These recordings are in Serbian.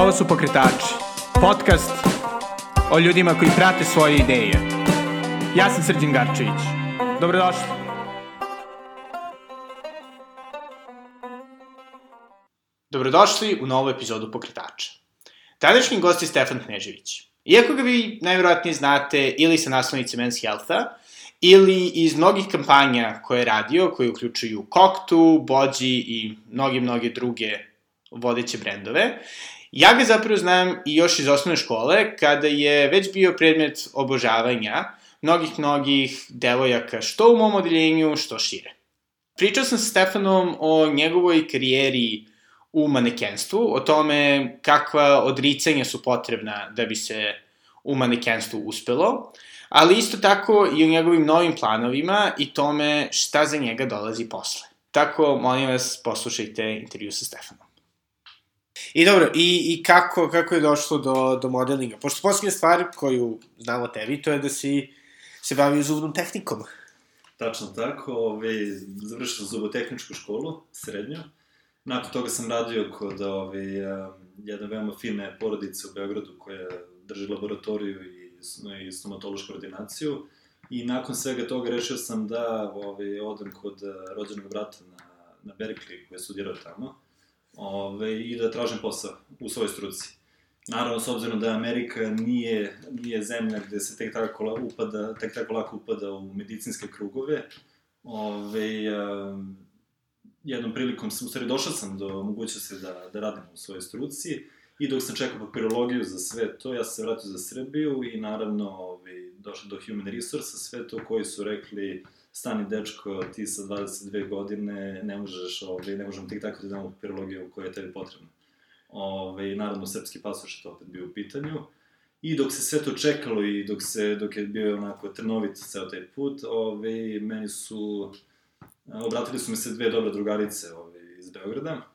Ovo su Pokretači, podcast o ljudima koji prate svoje ideje. Ja sam Srđan Garčević. Dobrodošli. Dobrodošli u novu epizodu Pokretača. Današnji gost je Stefan Knežević. Iako ga vi najvjerojatnije znate ili sa naslovnice Men's Healtha, ili iz mnogih kampanja koje je radio, koje uključuju Koktu, Bođi i mnoge, mnoge druge vodeće brendove, ja ga zapravo znam i još iz osnovne škole, kada je već bio predmet obožavanja mnogih, mnogih devojaka, što u mom odeljenju, što šire. Pričao sam sa Stefanom o njegovoj karijeri u manekenstvu, o tome kakva odricanja su potrebna da bi se u manekenstvu uspelo, ali isto tako i o njegovim novim planovima i tome šta za njega dolazi posle. Tako, molim vas, poslušajte intervju sa Stefanom. I dobro, i, i kako, kako je došlo do, do modelinga? Pošto posljednja stvar koju znamo tebi, to je da si se bavio zubnom tehnikom. Tačno tako, ove, završio sam zubotehničku školu, srednju. Nakon toga sam radio kod ove, jedne veoma fine porodice u Beogradu koja drži laboratoriju i, i stomatološku ordinaciju. I nakon svega toga rešio sam da ove, odem kod rođenog brata na, na Berkeley koji je studirao tamo ove, i da tražim posao u svojoj struci. Naravno, s obzirom da Amerika nije, nije zemlja gde se tek tako, upada, tek tako lako upada u medicinske krugove, ove, um, jednom prilikom, sam, u stvari došao sam do mogućnosti da, da radim u svojoj struci i dok sam čekao papirologiju za sve to, ja sam se vratio za Srbiju i naravno ove, došao do Human Resource, sve to koji su rekli stani dečko, ti sa 22 godine ne možeš, ovaj, ne možemo tek tako da damo papirologiju koja je tebi potrebna. Ove, naravno, srpski pasoš je opet bio u pitanju. I dok se sve to čekalo i dok, se, dok je bio onako trnovit ceo taj put, ove, meni su, obratili su mi se dve dobre drugarice ove, iz Beograda,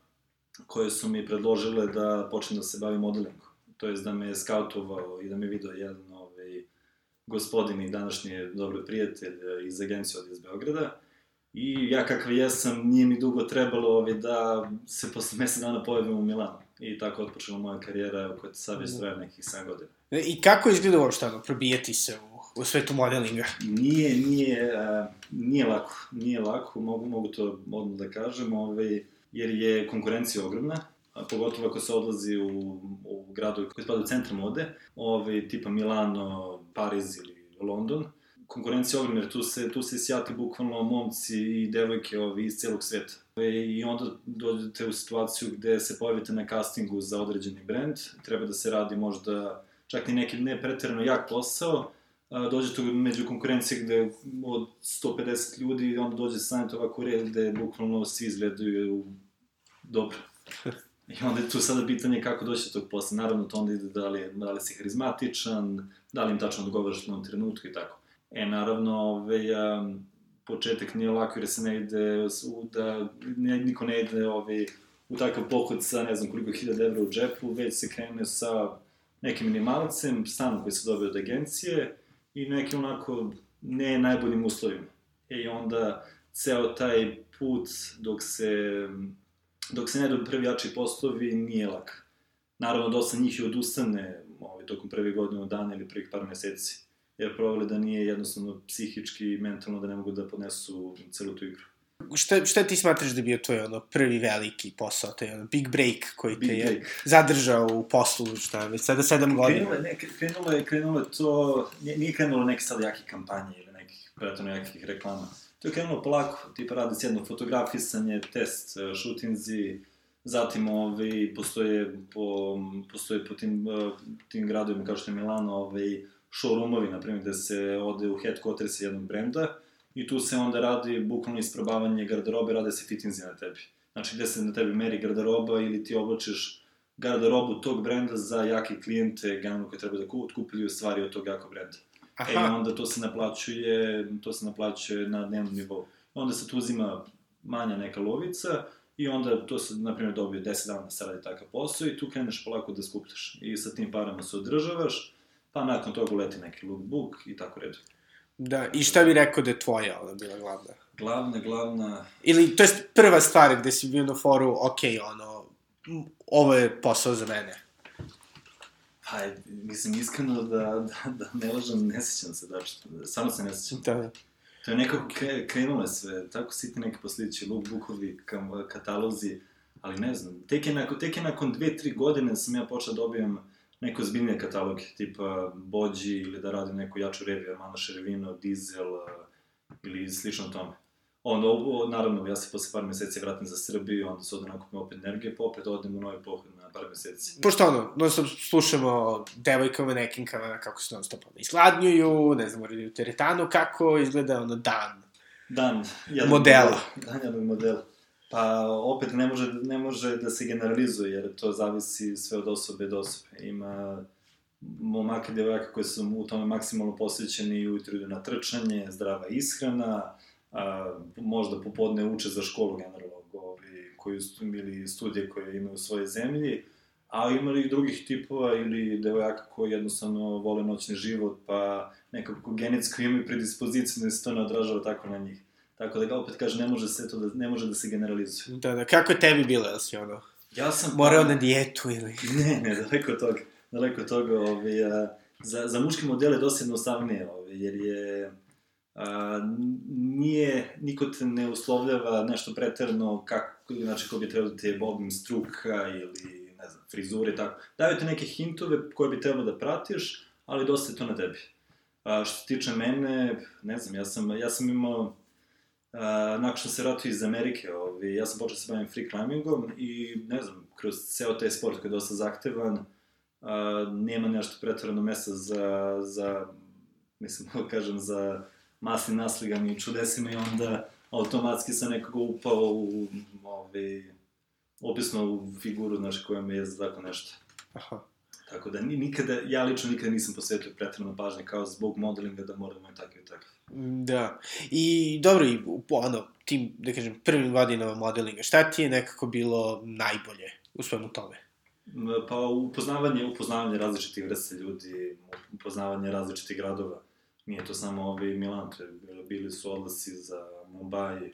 koje su mi predložile da počnem da se bavim modelingom. To jest da me je skautovao i da me video jedan ovaj, gospodin i današnji dobri prijatelj iz agencije od iz Beograda. I ja kakav jesam, nije mi dugo trebalo ovaj, da se posle mesec dana pojavim u Milanu. I tako otpočela moja karijera koja sad već traje nekih 7 godina. I kako izgleda uopšte ono, probijeti se u, u svetu modelinga? Nije, nije, uh, nije lako, nije lako, mogu, mogu to odmah da kažem, ovaj, jer je konkurencija ogromna, a pogotovo ako se odlazi u, u gradu koji spada u centra mode, ovaj, tipa Milano, Pariz ili London, konkurencija ogromna, tu se, tu se sjati bukvalno momci i devojke ovi, iz celog sveta. I onda dođete u situaciju gde se pojavite na castingu za određeni brend, treba da se radi možda čak i neki ne preterano jak posao, dođete među konkurencije gde od 150 ljudi onda dođe stanete ovako red gde bukvalno svi izgledaju dobro. I onda je tu sada pitanje kako doći do tog posla. Naravno, to onda ide da li, da li si harizmatičan, da li im tačno odgovaraš na trenutku i tako. E, naravno, ove, a, početak nije lako jer se ne ide, da ne, niko ne ide ove, u takav pohod sa ne znam koliko hiljada evra u džepu, već se krene sa nekim minimalcem, stanom koji se dobio od agencije i nekim onako ne najboljim uslovima. E, i onda ceo taj put dok se, dok se ne dobi prvi jači poslovi nije lak. Naravno, dosta njih je odustane ovaj, tokom prvih godina dana ili prvih par meseci jer provali da nije jednostavno psihički i mentalno da ne mogu da podnesu celu tu igru. Šta, šta ti smatraš da je bio tvoj ono prvi veliki posao, taj ono big break koji Big te je break. zadržao u poslu, šta, već sada sedam godina? Krenulo je, ne, krenulo je, krenulo je to, nije, krenulo neke sad jake kampanje ili nekih pretredno jakih reklama. To je krenulo polako, tipa radi se jedno fotografisanje, test, e, šutinzi, zatim ovi, postoje po, postoje po tim, e, tim gradovima kao što je Milano, ovaj, showroomovi, na primjer, gde se ode u headquarters jednog brenda i tu se onda radi bukvalno isprobavanje garderobe, rade se fitinzi na tebi. Znači, gde se na tebi meri garderoba ili ti oblačiš garderobu tog brenda za jake klijente, generalno koji treba da otkupljuju stvari od tog jakog brenda. Aha. E, onda to se naplaćuje, to se naplaćuje na dnevnom nivou. Onda se tu uzima manja neka lovica i onda to se, na primjer, dobije 10 dana da se radi takav posao i tu kreneš polako da skupljaš. I sa tim parama se održavaš, pa nakon toga uleti neki lookbook i tako redu. Da, i šta bi rekao da je tvoja ona bila glavna? Glavna, glavna... Ili, to jest prva stvar gde si bio na foru, ok, ono, ovo je posao za mene. Pa, mislim, iskreno da, da, da ne lažem, ne sećam se, da, samo se ne sećam. Da. To je nekako kre, krenulo sve, tako sitni neki poslići, lookbookovi, kam, katalozi, ali ne znam, tek je, nakon, tek je nakon dve, tri godine sam ja počeo da dobijam neko zbiljnije kataloge, tipa Bođi ili da radim neku jaču reviju, Armando Šerevino, Diesel ili slično tome. Onda, ovo, naravno, ja se posle par meseci vratim za Srbiju, onda se ovde nakupim opet energije, pa opet odem u novi pohod na par meseci. Pošto ono, non stop slušamo o devojkama, nekinkama, kako se non stop ono izgladnjuju, ne znam, uredi u teretanu, kako izgleda ono dan. Dan. Jednog Modela. Dan jednog modela. Pa, opet ne može, ne može da se generalizuje, jer to zavisi sve od osobe do osobe. Ima momaka i devojaka koji su u tome maksimalno posvećeni ujutru idu na trčanje, zdrava ishrana, a, možda popodne uče za školu generalno, koji su, ili studije koje imaju u svojoj zemlji, a ima li i drugih tipova ili devojaka koji jednostavno vole noćni život, pa nekako genetsko imaju predispoziciju da se to ne odražava tako na njih. Tako da ga opet kaže, ne može se to da, ne može da se generalizuje. Da, da, kako je tebi bilo, jel si ono, Ja sam... morao na dijetu ili... Ne, ne, daleko od toga. Daleko od toga, ovaj, a, za, za muški model je dosta jednostavnije, ovaj, jer je... A, nije, niko te ne uslovljava nešto preterano kako, znači ko bi trebalo da ti je obim struka ili, ne znam, frizure i tako. Daju ti neke hintove koje bi trebalo da pratiš, ali dosta je to na tebi. A, što se tiče mene, ne znam, ja sam, ja sam imao Uh, nakon što se vratio iz Amerike, ovi, ja sam počeo da se bavim free climbingom i, ne znam, kroz ceo taj sport koji je dosta zahtevan, uh, nema nešto pretvoreno mesta za, za, mislim, da kažem, za masni nasligani čudesima i onda automatski sam nekako upao u, ovi, opisnu figuru, znaš, koja me je za tako nešto. Aha. Tako da ni, nikada, ja lično nikada nisam posvetio pretredno pažnje kao zbog modelinga da mora da imaju takav i takav. Da. I dobro, i u- ono, tim, da kažem, prvim godinama modelinga, šta ti je nekako bilo najbolje u svemu tome? Pa upoznavanje, upoznavanje različitih vrsta ljudi, upoznavanje različitih gradova. Nije to samo ovi Milan, to bili su odlasi za Mumbai,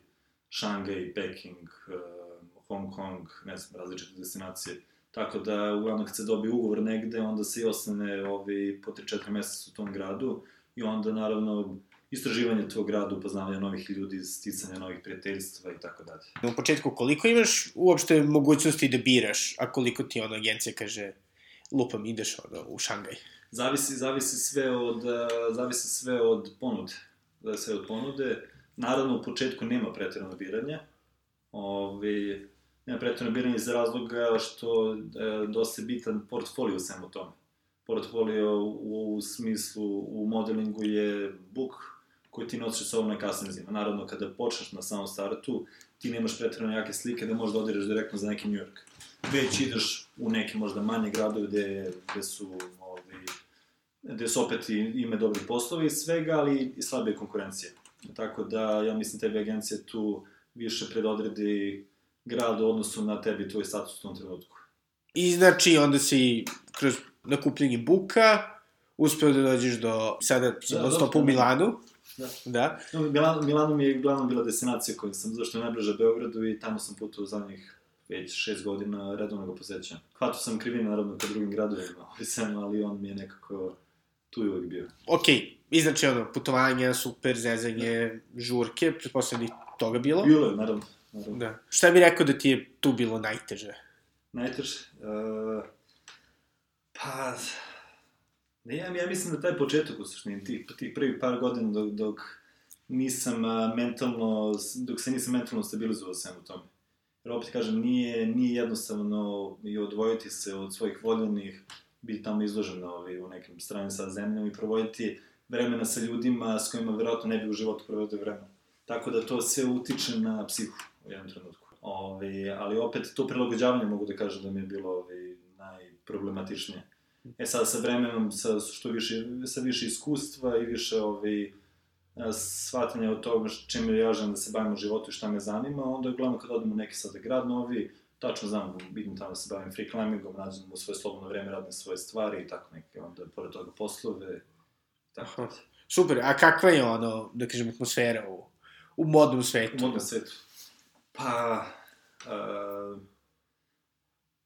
Šangaj, Peking, uh, Hong Kong, ne znam, različite destinacije. Tako da, uglavnom kad se dobije ugovor negde, onda se i ostane ovi, po 3-4 meseca u tom gradu i onda, naravno, istraživanje tog grada, upoznavanje novih ljudi, sticanje novih prijateljstva i tako dalje. U početku, koliko imaš uopšte mogućnosti da biraš, a koliko ti ono agencija kaže, lupam, ideš ono, u Šangaj? Zavisi, zavisi sve od, a, zavisi sve od ponude. Zavisi sve od ponude. Naravno, u početku nema pretjerano biranja. Ovi, nema pretjerano biranja iz razloga što je dosta bitan portfolio svemu tome. Portfolio u, u smislu, u modelingu je book koji ti nosiš sa ovom na kasnezima. Naravno, kada počneš na samom startu, ti nemaš pretjerano jake slike da možeš da odireš direktno za neki New York. Već ideš u neke možda manje gradove gde, gde su gde su opet i, ime dobri poslovi i svega, ali i slabije konkurencije. Tako da, ja mislim, tebi agencija tu više predodredi grad u odnosu na tebi tvoj status u tom trenutku. I znači, onda si kroz nakupljenje buka, uspeo da dođeš do, sada si Da, da, došao stopu u sam. Milanu, Da. da, No, Milan, Milano mi je uglavnom bila destinacija koju sam, zašto je najbliža Beogradu i tamo sam putovao zadnjih već šest godina redovno ga posećam. Hvatao sam krivine, naravno, ka drugim gradovima, ovaj sem, ali on mi je nekako tu i uvek bio. okej, i znači ono, putovanja, super, zezanje, žurke, pretpostavljam da toga bilo. Bilo je, naravno. naravno. Da. Šta bi rekao da ti je tu bilo najteže? Najteže? Uh, pa... Ne, ja, ja mislim da taj početak u suštini, tih, tih prvih par godina dok, dok nisam a, mentalno, dok se nisam mentalno stabilizovao svemu tome. Jer opet kažem, nije, nije jednostavno i odvojiti se od svojih voljenih, biti tamo izložen ovaj, u nekim stranim sad zemljama i provoditi vremena sa ljudima s kojima verovatno ne bi u životu provodio vremena. Tako da to sve utiče na psihu u jednom trenutku. Ove, ali opet to prilagođavanje mogu da kažem da mi je bilo ove, najproblematičnije. E sad sa vremenom, sa što više, sa više iskustva i više ove, shvatanja od toga čime ja želim da se bavim u životu i šta me zanima, onda uglavnom kad odem u neki sada grad novi, tačno znam, vidim tamo da se bavim free climbingom, nađem u svoje slobodno vreme, radim svoje stvari i tako neke, onda pored toga poslove, tako. Aha. Super, a kakva je ono, da kažem, atmosfera u, u modnom svetu? U modnom svetu. Pa, uh,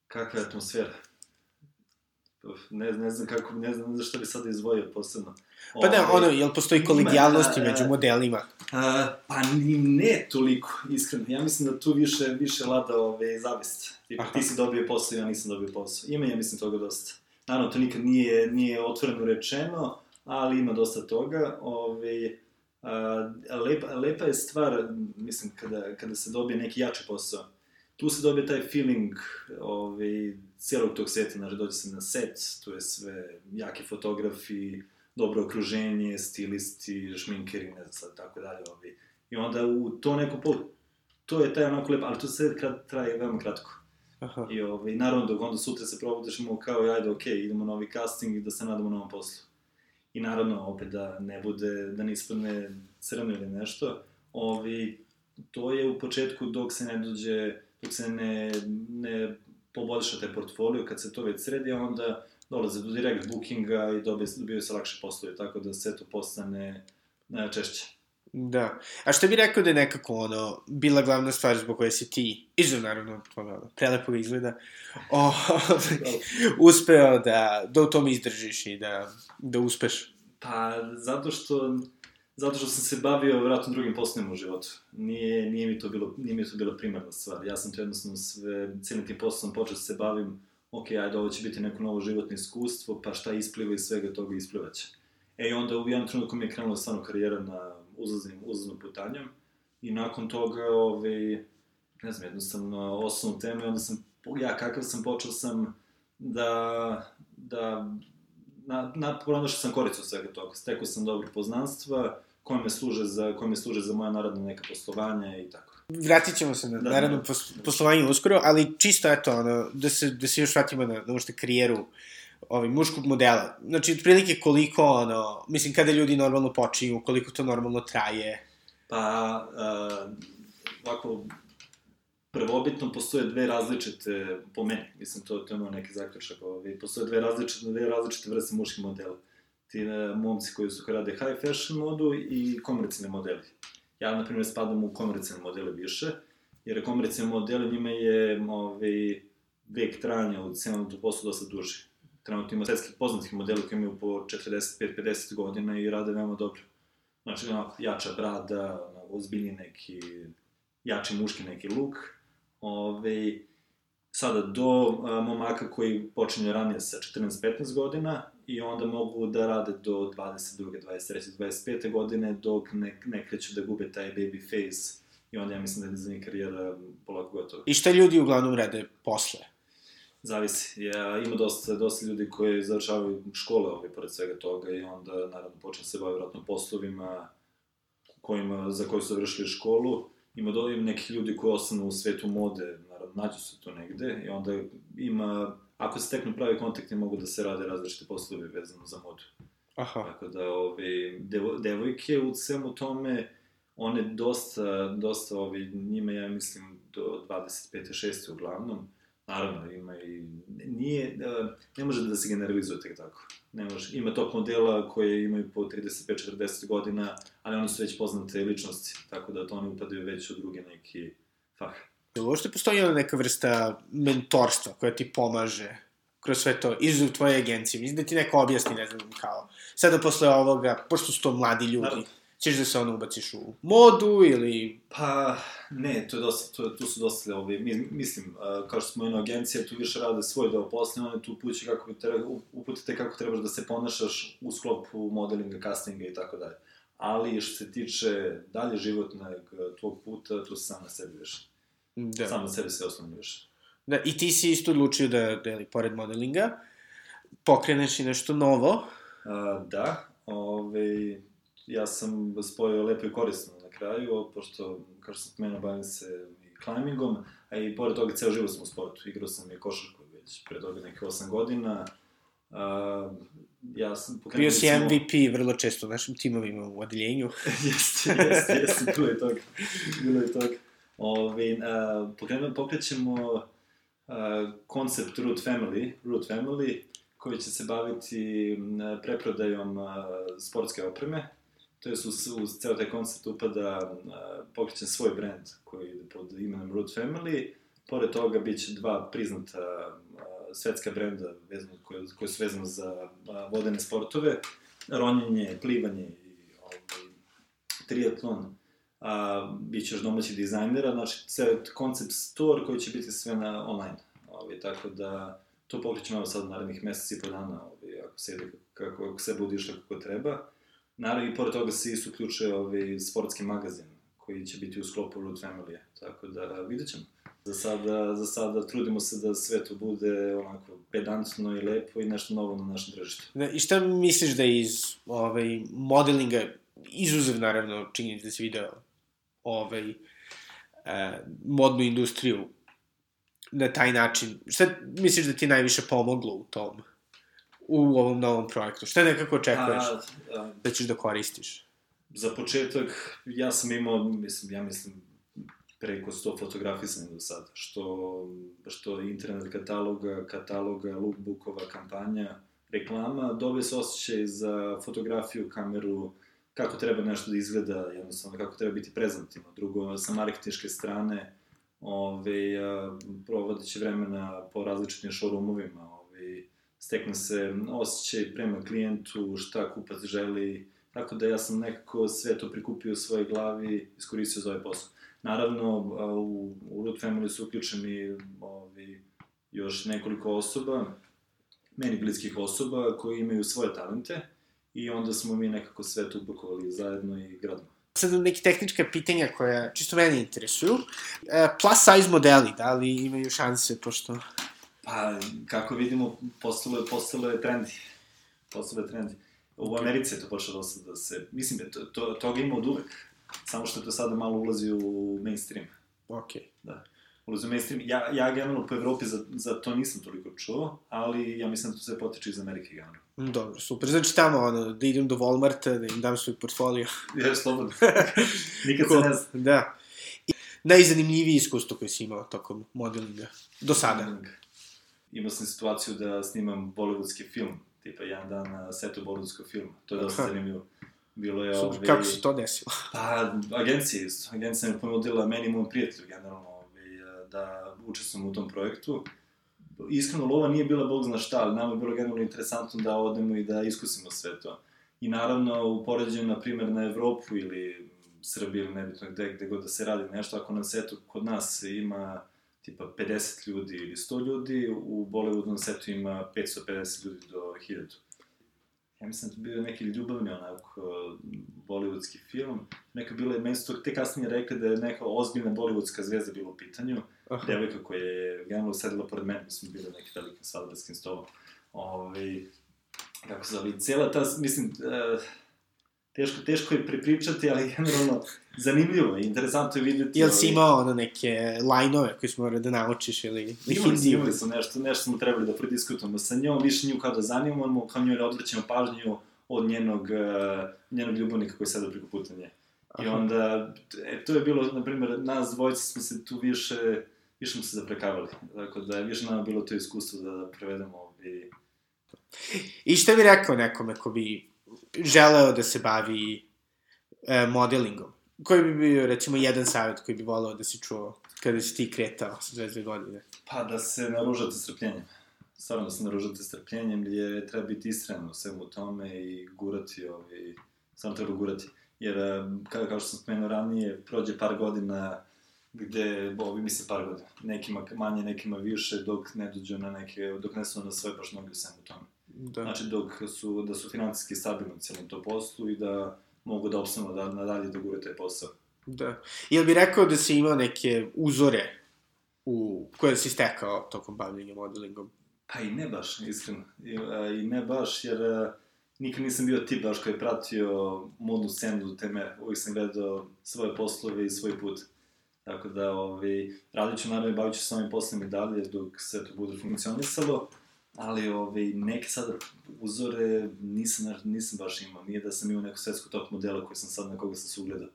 kakva je atmosfera? Ne, ne znam kako, ne znam, šta bi sad izdvojio posebno. Pa da, Ovaj, ono, jel postoji kolegijalnosti među modelima? A, pa ni ne toliko, iskreno. Ja mislim da tu više, više lada ove, zavist. Tipa, Aha. ti si dobio posao, ja nisam dobio posao. Ima, ja mislim, toga dosta. Naravno, to nikad nije, nije otvoreno rečeno, ali ima dosta toga. Ove, a, lepa, lepa je stvar, mislim, kada, kada se dobije neki jači posao. Tu se dobije taj feeling ove, cijelog tog seta, znači dođe se na set, tu je sve jaki fotografi, dobro okruženje, stilisti, šminkeri, ne znam sad, tako dalje, ovi. I onda u to neko pol, to je taj onako lepo, ali to sve krat, traje veoma kratko. Aha. I ovaj, naravno, dok onda sutra se probudiš mu kao, ajde, okej, idemo na novi casting i da se nadamo novom poslu. I naravno, opet da ne bude, da ne ispadne crno ili nešto, ovi, to je u početku dok se ne dođe, dok se ne, ne poboljša taj portfolio, kad se to već sredi, onda dolaze do direct bookinga i dobije, dobijaju se lakše poslovi, tako da sve to postane e, češće. Da. A što bi rekao da je nekako, ono, bila glavna stvar zbog koje si ti, izvan naravno, ono, prelepo izgleda, o, uspeo da, da u tome izdržiš i da, da uspeš? Pa, zato što, zato što sam se bavio vjerojatno drugim poslovima u životu. Nije, nije, mi to bilo, nije mi to bila primarna stvar. Ja sam to jednostavno sve, cijelim tim poslom počeo da se bavim, ok, ajde, ovo će biti neko novo životno iskustvo, pa šta ispliva iz svega toga isplivaće. E, i onda u jednom trenutku mi je krenula stvarno karijera na uzlaznim, uzlaznom putanjem, i nakon toga, ovaj, ne znam, jednostavno, osnovnu temu, i onda sam, ja kakav sam, počeo sam da, da na, na, pronašao sam koricu svega toga. Stekao sam dobre poznanstva, koje me služe za, koje me služe za moja narodna neka poslovanja i tako. Vratit ćemo se na Da, naravno da. pos, poslovanje uskoro, ali čisto eto, ono, da se, da se još vratimo na, na uopšte karijeru ovaj, muškog modela. Znači, otprilike koliko, ono, mislim, kada ljudi normalno počinju, koliko to normalno traje. Pa, uh, ovako, prvobitno postoje dve različite, po meni, mislim, to, to je moj neki zaključak, ovaj, postoje dve različite, dve različite vrste muških modela. Ti uh, momci koji su rade high fashion modu i komercijalni modeli. Ja, na primjer, spadam u komercijalne modele više, jer komercijalni modeli njima je ovaj, vek trajanja u cijelom tu poslu dosta duži. Trenutno ima svetskih poznatih modela koji imaju po 45-50 godina i rade veoma dobro. Znači, onako, jača brada, ozbiljni neki, jači muški neki luk. Ove, sada do a, momaka koji počinju ranije sa 14-15 godina i onda mogu da rade do 22. 23. 25. godine dok ne, ne kreću da gube taj baby face i onda ja mislim da je za njih karijera polako gotova. I šta ljudi uglavnom rade posle? Zavisi. Ja, ima dosta, dosta ljudi koji završavaju škole ovaj, pored svega toga i onda, naravno, počne se baviti vratno poslovima kojima, za koje su završili školu. Ima, do, ima nekih ljudi koji ostanu u svetu mode, naravno, nađu se tu negde i onda ima, ako se steknu pravi kontakti, mogu da se rade različite poslovi vezano za modu. Aha. Tako da, ove, devo, devojke u svemu tome, one dosta, dosta, ove, njima, ja mislim, do 25. 6. uglavnom, Naravno, ima i... Nije, ne može da se generalizuje tek tako. Ne može. Ima top modela koje imaju po 35-40 godina, ali oni su već poznate ličnosti, tako da to oni upadaju već u druge neki fah. Jel uopšte postoji ona neka vrsta mentorstva koja ti pomaže kroz sve to, izuzev tvoje agencije? Mislim da ti neko objasni, ne znam, kao, sada posle ovoga, pošto su to mladi ljudi, Naravno. ćeš da se ono ubaciš u modu ili... Pa, ne, to je dosta, to, tu su dosta, ovi, mi, mislim, kao što smo jedna agencija, tu više rade svoj deo posla, one tu upuću kako treba, uputite kako trebaš da se ponašaš u sklopu modelinga, castinga i tako dalje. Ali, što se tiče dalje životnog tvog puta, tu sam na sebi više. Da. Sam na sebi se više. da. I ti si isto odlučio da, da ili, pored modelinga, pokreneš i nešto novo. Uh, da, ove, ja sam spojio lepo i korisno na kraju, pošto, kao što sam spomenuo, bavim se i climbingom, a i pored toga ceo život sam u sportu. Igrao sam i košarku već pre toga nekih 8 godina. Uh, ja sam pokrenuo... Bio si recimo- MVP vrlo često u našim timovima u odeljenju. jeste, jeste, jeste, bilo je toga. Bilo je toga. Ove, a, pokrenuo, pokrećemo a, koncept Root Family, Root Family, koji će se baviti preprodajom a, sportske opreme. To je uz, uz ceo taj koncept upada a, pokrećen svoj brand koji ide pod imenom Root Family. Pored toga bit će dva priznata a, svetska brenda vezano, koje, koje su vezane za a, vodene sportove, ronjenje, plivanje i ovaj, triatlon, a, bit će još domaći dizajnera, znači ceo koncept store koji će biti sve na online. Ovaj, tako da to pokrećemo sad narednih meseci i po dana, ovaj, ako se kako, ako se bude išlo kako treba. Naravno, i pored toga se isto uključuje ovaj sportski magazin, koji će biti u sklopu Root Family, tako da vidjet ćemo. Za sada, za sada trudimo se da sve to bude onako pedantno i lepo i nešto novo na našem tržištu. Da, I šta misliš da iz ovaj, modelinga, izuzev naravno činjenica da si video ovaj, eh, modnu industriju na taj način, šta misliš da ti najviše pomoglo u tom, u ovom novom projektu? Šta nekako očekuješ A, a, da ćeš da koristiš? za početak, ja sam imao, mislim, ja mislim, preko 100 fotografisanja do sada, što, što internet kataloga, kataloga, lookbookova, kampanja, reklama, dobije se osjećaj za fotografiju, kameru, kako treba nešto da izgleda, jednostavno kako treba biti prezentivno. Drugo, sa marketinške strane, ove, a, provodeći vremena po različitim showroomovima, ove, stekne se osjećaj prema klijentu, šta kupac želi, tako da ja sam nekako sve to prikupio u svojoj glavi, iskoristio za ovaj posao. Naravno, u, u Root Family su uključeni ovi, još nekoliko osoba, meni bliskih osoba, koji imaju svoje talente i onda smo mi nekako sve to upakovali zajedno i gradimo. Sad neke tehnička pitanja koja čisto mene interesuju. E, plus size modeli, da li imaju šanse, pošto... Pa, kako vidimo, postalo je, postalo je trendi. Postalo je trendi. U Americi je to počelo dosta da se... Mislim, da to, to, toga ima od uvek. Samo što to sada malo ulazi u mainstream. Okej. Da. Ulazi u mainstream. Ja, ja generalno po Evropi za, za to nisam toliko čuo, ali ja mislim da to sve potiče iz Amerike generalno. Mm, Dobro, super. Znači tamo, ono, da idem do Walmarta, da im dam svoj portfolio. Ja, slobodno. Nikad se ne zna. Da. I najzanimljivije iskustvo koje si imao tokom modelinga. Do sada. Imao sam situaciju da snimam bollywoodski film, tipa jedan dan na setu bollywoodskog filma. To je dosta Aha. zanimljivo. Bilo je... Super, ovaj, kako se to desilo? Pa, agencija isto. Agencija mi je ponudila meni i mom prijatelju, generalno, da učestvujem u tom projektu. Iskreno, lova nije bila bog zna šta, ali nama je bilo generalno interesantno da odemo i da iskusimo sve to. I naravno, u poređenju, na primjer, na Evropu ili Srbiju ili nebitno gde, gde god da se radi nešto, ako na setu kod nas ima tipa 50 ljudi ili 100 ljudi, u Bollywoodu setu ima 550 ljudi do 1000. Ja mislim da to bio neki ljubavni onako bollywoodski film. Neka bila je, meni su te kasnije rekli da je neka ozbiljna bollywoodska zvezda bila u pitanju. Aha. Devojka koja je generalno sedela pored mene, mi smo bili na neki velikim svadbarskim stolom. Ove, kako se zove, cijela ta, mislim, uh, teško, teško je prepričati, ali generalno zanimljivo je, interesantno je vidjeti. Jel si ovaj, imao ono neke lajnove koje smo morali da naučiš ili, Imali hindi? imali smo nešto, nešto smo trebali da prediskutujemo sa njom, više nju kao da zanimamo, kao njoj da odvraćamo pažnju od njenog, uh, njenog ljubavnika koji sada preko puta nje. I onda, e, to je bilo, na primjer, nas dvojice smo se tu više, više smo se zaprekavali. Tako da je više nama bilo to iskustvo da prevedemo ovi... I šta bi rekao nekome ko bi želeo da se bavi e, modelingom? Koji bi bio, recimo, jedan savjet koji bi voleo da si čuo kada si ti kretao sa 22 godine? Pa da se naružate strpljenjem. Stvarno da se naružate strpljenjem, jer treba biti iskren u svemu tome i gurati, ovi, samo treba gurati. Jer, eh, kao, kao što sam spomenuo ranije, prođe par godina gde, ovi misle par godina, nekima manje, nekima više, dok ne dođu na neke, dok ne su na svoje baš noge u svemu tome. Da. Znači, dok su, da su finansijski stabilni u celom to poslu i da mogu da opstanu da nadalje da gure taj posao. Da. Jel bi rekao da si imao neke uzore u, koje si stekao tokom bavljenja modelingom? Pa i ne baš, iskreno. I, a, i ne baš, jer a, nikad nisam bio tip baš koji je pratio modnu scenu do te mere. Uvijek sam gledao svoje poslove i svoj put. Tako da, ovaj, radit ću naravno i bavit ću se ovim poslom i dalje dok sve to bude funkcionisalo. Ali ovaj, neke sada uzore nisam, nisam baš imao. Nije da sam imao neku svetsku top modela koji sam sad na koga sam se ugledao.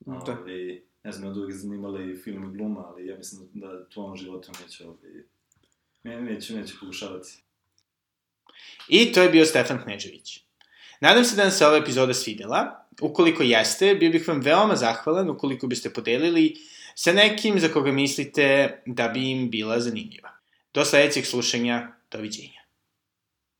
Da. Ovaj, ne znam, od uvijek zanimala i film i gluma, ali ja mislim da u tvojom životu neće, ovaj, ne, neću, neću pokušavati. I to je bio Stefan Knežević. Nadam se da vam se ova epizoda svidela. Ukoliko jeste, bio bih vam veoma zahvalan ukoliko biste podelili sa nekim za koga mislite da bi im bila zanimljiva. Do sledećeg slušanja, doviđenja.